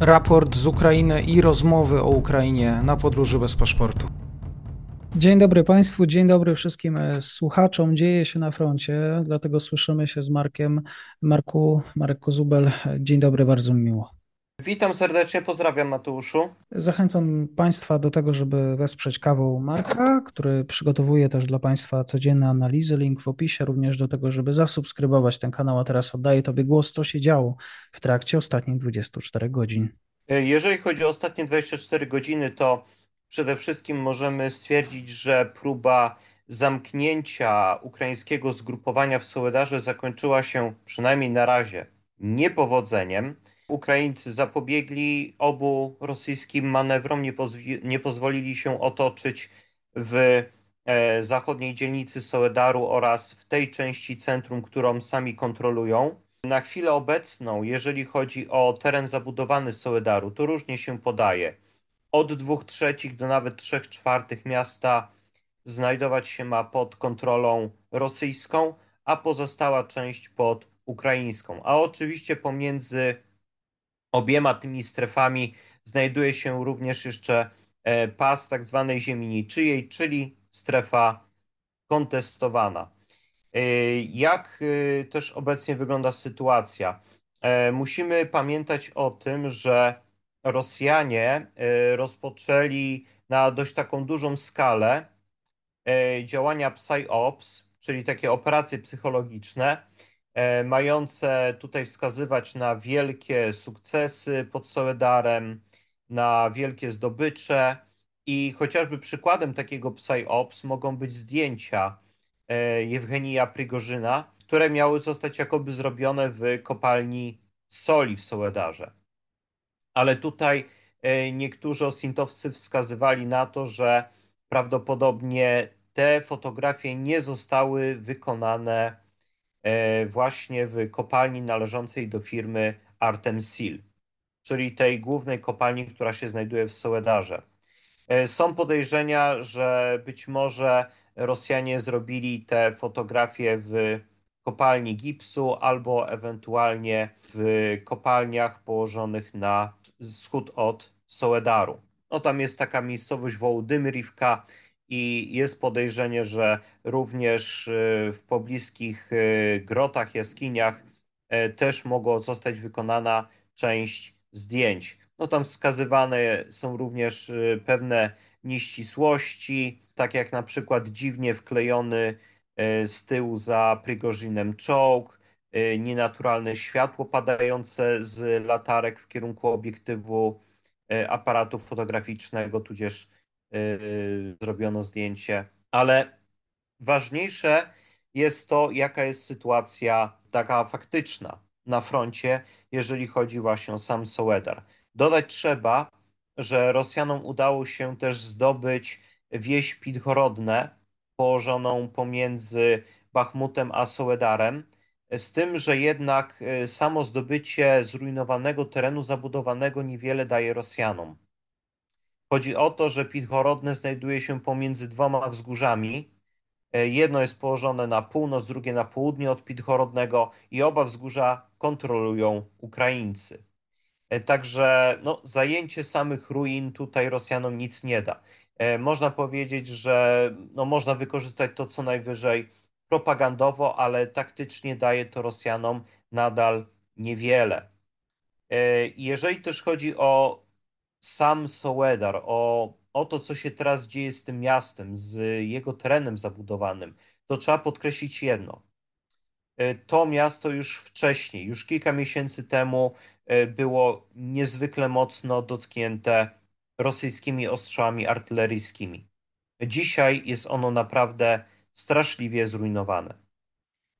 raport z Ukrainy i rozmowy o Ukrainie na podróży bez paszportu. Dzień dobry Państwu, dzień dobry wszystkim e, słuchaczom. Dzieje się na froncie, dlatego słyszymy się z Markiem. Marku, Marek Kozubel, dzień dobry, bardzo mi miło. Witam serdecznie, pozdrawiam Mateuszu. Zachęcam Państwa do tego, żeby wesprzeć kawą Marka, który przygotowuje też dla Państwa codzienne analizy. Link w opisie, również do tego, żeby zasubskrybować ten kanał. A teraz oddaję Tobie głos, co się działo w trakcie ostatnich 24 godzin. E, jeżeli chodzi o ostatnie 24 godziny, to przede wszystkim możemy stwierdzić, że próba zamknięcia ukraińskiego zgrupowania w Sołedarze zakończyła się przynajmniej na razie niepowodzeniem. Ukraińcy zapobiegli obu rosyjskim manewrom, nie, nie pozwolili się otoczyć w e, zachodniej dzielnicy Soledaru oraz w tej części centrum, którą sami kontrolują. Na chwilę obecną, jeżeli chodzi o teren zabudowany Soledaru, to różnie się podaje. Od dwóch trzecich do nawet trzech czwartych miasta znajdować się ma pod kontrolą rosyjską, a pozostała część pod ukraińską. A oczywiście pomiędzy obiema tymi strefami znajduje się również jeszcze e, pas tak zwanej ziemi niczyjej, czyli strefa kontestowana. E, jak e, też obecnie wygląda sytuacja? Musimy pamiętać o tym, że Rosjanie rozpoczęli na dość taką dużą skalę działania PsyOps, czyli takie operacje psychologiczne, mające tutaj wskazywać na wielkie sukcesy pod Soledarem, na wielkie zdobycze i chociażby przykładem takiego PsyOps mogą być zdjęcia e, Jewgenija Prigorzyna, które miały zostać jakoby zrobione w kopalni soli w Soledarze. Ale tutaj e, niektórzy osintowcy wskazywali na to, że prawdopodobnie te fotografie nie zostały wykonane E, właśnie w kopalni należącej do firmy Artem Seal, czyli tej głównej kopalni, która się znajduje w Sołedarze. E, są podejrzenia, że być może Rosjanie zrobili te fotografie w kopalni gipsu albo ewentualnie w kopalniach położonych na wschód od Sołedaru. No tam jest taka miejscowość Wołodymyrivka, i jest podejrzenie, że również y, w pobliskich y, grotach, jaskiniach y, też mogło zostać wykonana część zdjęć. No tam wskazywane są również pewne nieścisłości, tak jak na przykład dziwnie wklejony z tyłu za Prigozinem czołg, nienaturalne światło padające z latarek w kierunku obiektywu aparatu fotograficznego, tudzież zrobiono zdjęcie, ale ważniejsze jest to, jaka jest sytuacja taka faktyczna na froncie, jeżeli chodzi właśnie o sam Soledar. Dodać trzeba, że Rosjanom udało się też zdobyć wieś Pidhorodne, położoną pomiędzy Bachmutem a Soledarem, z tym, że jednak y, samo zdobycie zrujnowanego terenu zabudowanego niewiele daje Rosjanom. Chodzi o to, że Pilchorodne znajduje się pomiędzy dwoma wzgórzami. E, jedno jest położone na północ, drugie na południe od Pilchorodnego i oba wzgórza kontrolują Ukraińcy. E, także no, zajęcie samych ruin tutaj Rosjanom nic nie da. E, można powiedzieć, że no, można wykorzystać to co najwyżej propagandowo, ale taktycznie daje to Rosjanom nadal niewiele. Jeżeli też chodzi o sam Soledar, o, o to, co się teraz dzieje z tym miastem, z jego terenem zabudowanym, to trzeba podkreślić jedno. E, to miasto już wcześniej, już kilka miesięcy temu e, było niezwykle mocno dotknięte rosyjskimi ostrzałami artyleryjskimi. Dzisiaj jest ono naprawdę straszliwie zrujnowane.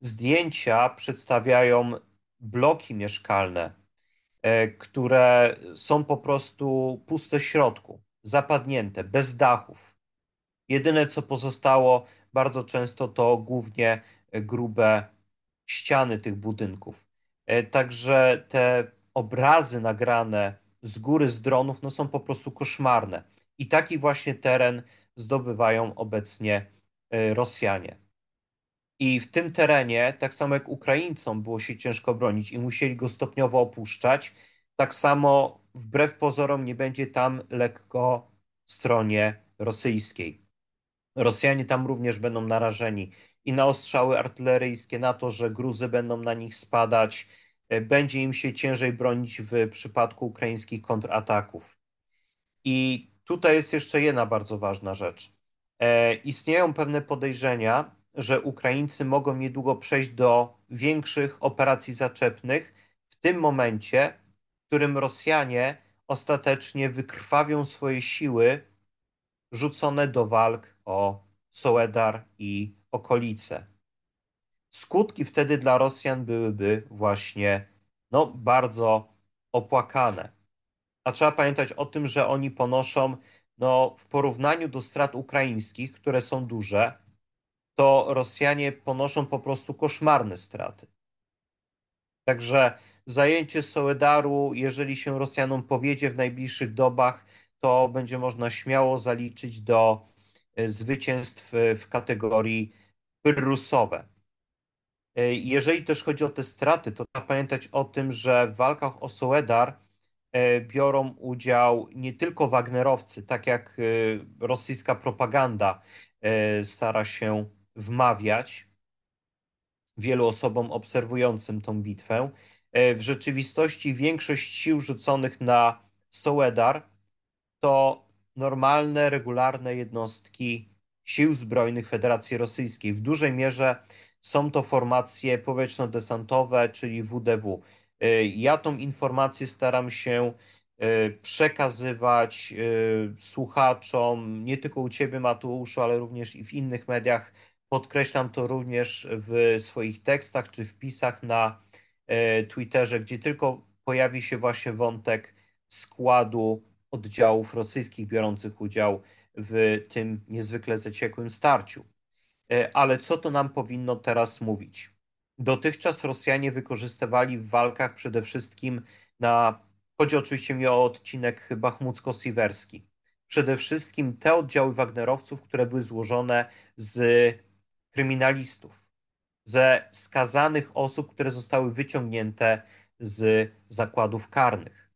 Zdjęcia przedstawiają bloki mieszkalne, które są po prostu puste w środku, zapadnięte, bez dachów. Jedyne co pozostało bardzo często to głównie grube ściany tych budynków. E, także te obrazy nagrane z góry, z dronów, no są po prostu koszmarne. I taki właśnie teren zdobywają obecnie e, Rosjanie. I w tym terenie, tak samo jak Ukraińcom było się ciężko bronić i musieli go stopniowo opuszczać, tak samo wbrew pozorom nie będzie tam lekko stronie rosyjskiej. Rosjanie tam również będą narażeni i na ostrzały artyleryjskie, na to, że gruzy będą na nich spadać, e, będzie im się ciężej bronić w przypadku ukraińskich kontrataków. I tutaj jest jeszcze jedna bardzo ważna rzecz. E, istnieją pewne podejrzenia, że Ukraińcy mogą niedługo przejść do większych operacji zaczepnych w tym momencie, w którym Rosjanie ostatecznie wykrwawią swoje siły rzucone do walk o Soledar i okolice. Skutki wtedy dla Rosjan byłyby właśnie no, bardzo opłakane. A trzeba pamiętać o tym, że oni ponoszą no, w porównaniu do strat ukraińskich, które są duże, to Rosjanie ponoszą po prostu koszmarne straty. Także zajęcie Soledaru, jeżeli się Rosjanom powiedzie w najbliższych dobach, to będzie można śmiało zaliczyć do e, zwycięstw e, w kategorii pyrrusowe. E, jeżeli też chodzi o te straty, to trzeba pamiętać o tym, że w walkach o Soledar biorą udział nie tylko Wagnerowcy, tak jak rosyjska propaganda stara się wmawiać wielu osobom obserwującym tą bitwę. W rzeczywistości większość sił rzuconych na Soledar to normalne, regularne jednostki sił zbrojnych Federacji Rosyjskiej. W dużej mierze są to formacje powietrzno-desantowe, czyli WDW. Y, ja tą informację staram się y, przekazywać słuchaczom, nie tylko u Ciebie, Mateuszu, ale również i w innych mediach. Podkreślam to również w swoich tekstach czy wpisach na Twitterze, gdzie tylko pojawi się właśnie wątek składu oddziałów rosyjskich biorących udział w tym niezwykle zaciekłym starciu. E, ale co to nam powinno teraz mówić? Dotychczas Rosjanie wykorzystywali w walkach przede wszystkim na, chodzi oczywiście mi o odcinek bachmucko-siwerski, przede wszystkim te oddziały Wagnerowców, które były złożone z kryminalistów, ze skazanych osób, które zostały wyciągnięte z zakładów karnych.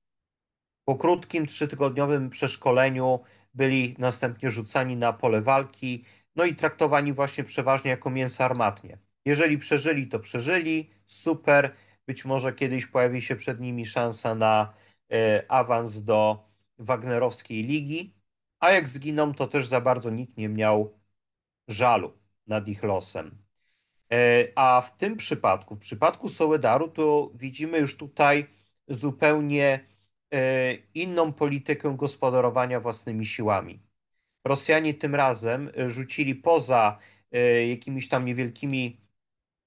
Po krótkim, trzytygodniowym przeszkoleniu byli następnie rzucani na pole walki, no i traktowani właśnie przeważnie jako mięso armatnie. Jeżeli przeżyli, to przeżyli, super. Być może kiedyś pojawi się przed nimi szansa na e, awans do Wagnerowskiej Ligi, a jak zginą, to też za bardzo nikt nie miał żalu nad ich losem. E, a w tym przypadku, w przypadku Soledaru, to widzimy już tutaj zupełnie E, inną politykę gospodarowania własnymi siłami. Rosjanie tym razem e, rzucili poza jakimiś tam niewielkimi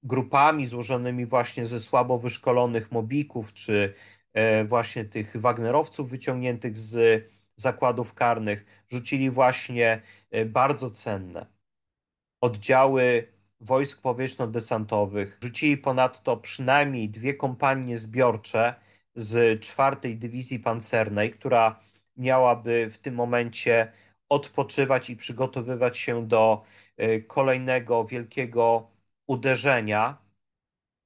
grupami złożonymi właśnie ze słabo wyszkolonych mobików, czy właśnie tych Wagnerowców wyciągniętych z zakładów karnych, rzucili właśnie bardzo cenne oddziały wojsk powietrzno-desantowych. Rzucili ponadto przynajmniej dwie kompanie zbiorcze, z czwartej dywizji pancernej, która miałaby w tym momencie odpoczywać i przygotowywać się do e, kolejnego wielkiego uderzenia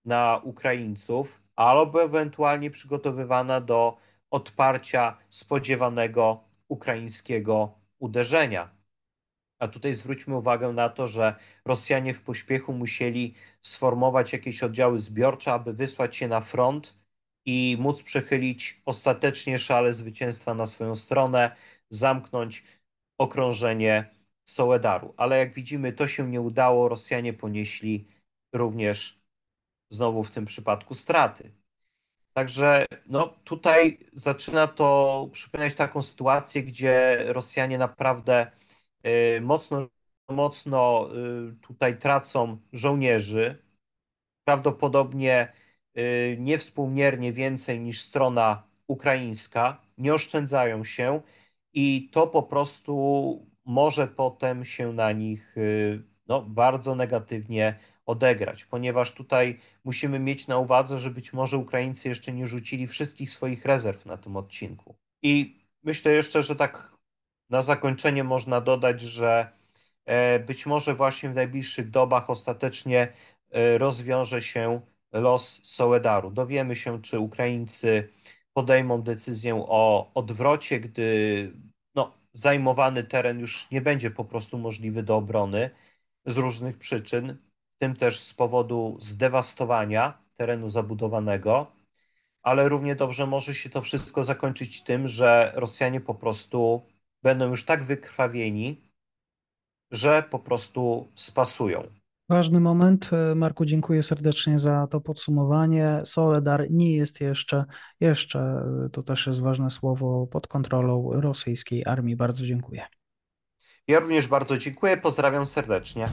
na Ukraińców, albo ewentualnie przygotowywana do odparcia spodziewanego ukraińskiego uderzenia. A tutaj zwróćmy uwagę na to, że Rosjanie w pośpiechu musieli sformować jakieś oddziały zbiorcze, aby wysłać je na front i móc przechylić ostatecznie szale zwycięstwa na swoją stronę, zamknąć okrążenie Soledaru. Ale jak widzimy, to się nie udało. Rosjanie ponieśli również znowu w tym przypadku straty. Także no, tutaj zaczyna to przypominać taką sytuację, gdzie Rosjanie naprawdę mocno, mocno y, tutaj tracą żołnierzy. Prawdopodobnie Y, niewspółmiernie więcej niż strona ukraińska, nie oszczędzają się i to po prostu może potem się na nich y, no, bardzo negatywnie odegrać, ponieważ tutaj musimy mieć na uwadze, że być może Ukraińcy jeszcze nie rzucili wszystkich swoich rezerw na tym odcinku. I myślę jeszcze, że tak na zakończenie można dodać, że e, być może właśnie w najbliższych dobach ostatecznie e, rozwiąże się los Soledaru. Dowiemy się, czy Ukraińcy podejmą decyzję o odwrocie, gdy no, zajmowany teren już nie będzie po prostu możliwy do obrony z różnych przyczyn, w tym też z powodu zdewastowania terenu zabudowanego, ale równie dobrze może się to wszystko zakończyć tym, że Rosjanie po prostu będą już tak wykrwawieni, że po prostu spasują. Ważny moment. Marku, dziękuję serdecznie za to podsumowanie. Soledar nie jest jeszcze, jeszcze, to też jest ważne słowo, pod kontrolą rosyjskiej armii. Bardzo dziękuję. Ja również bardzo dziękuję, pozdrawiam serdecznie.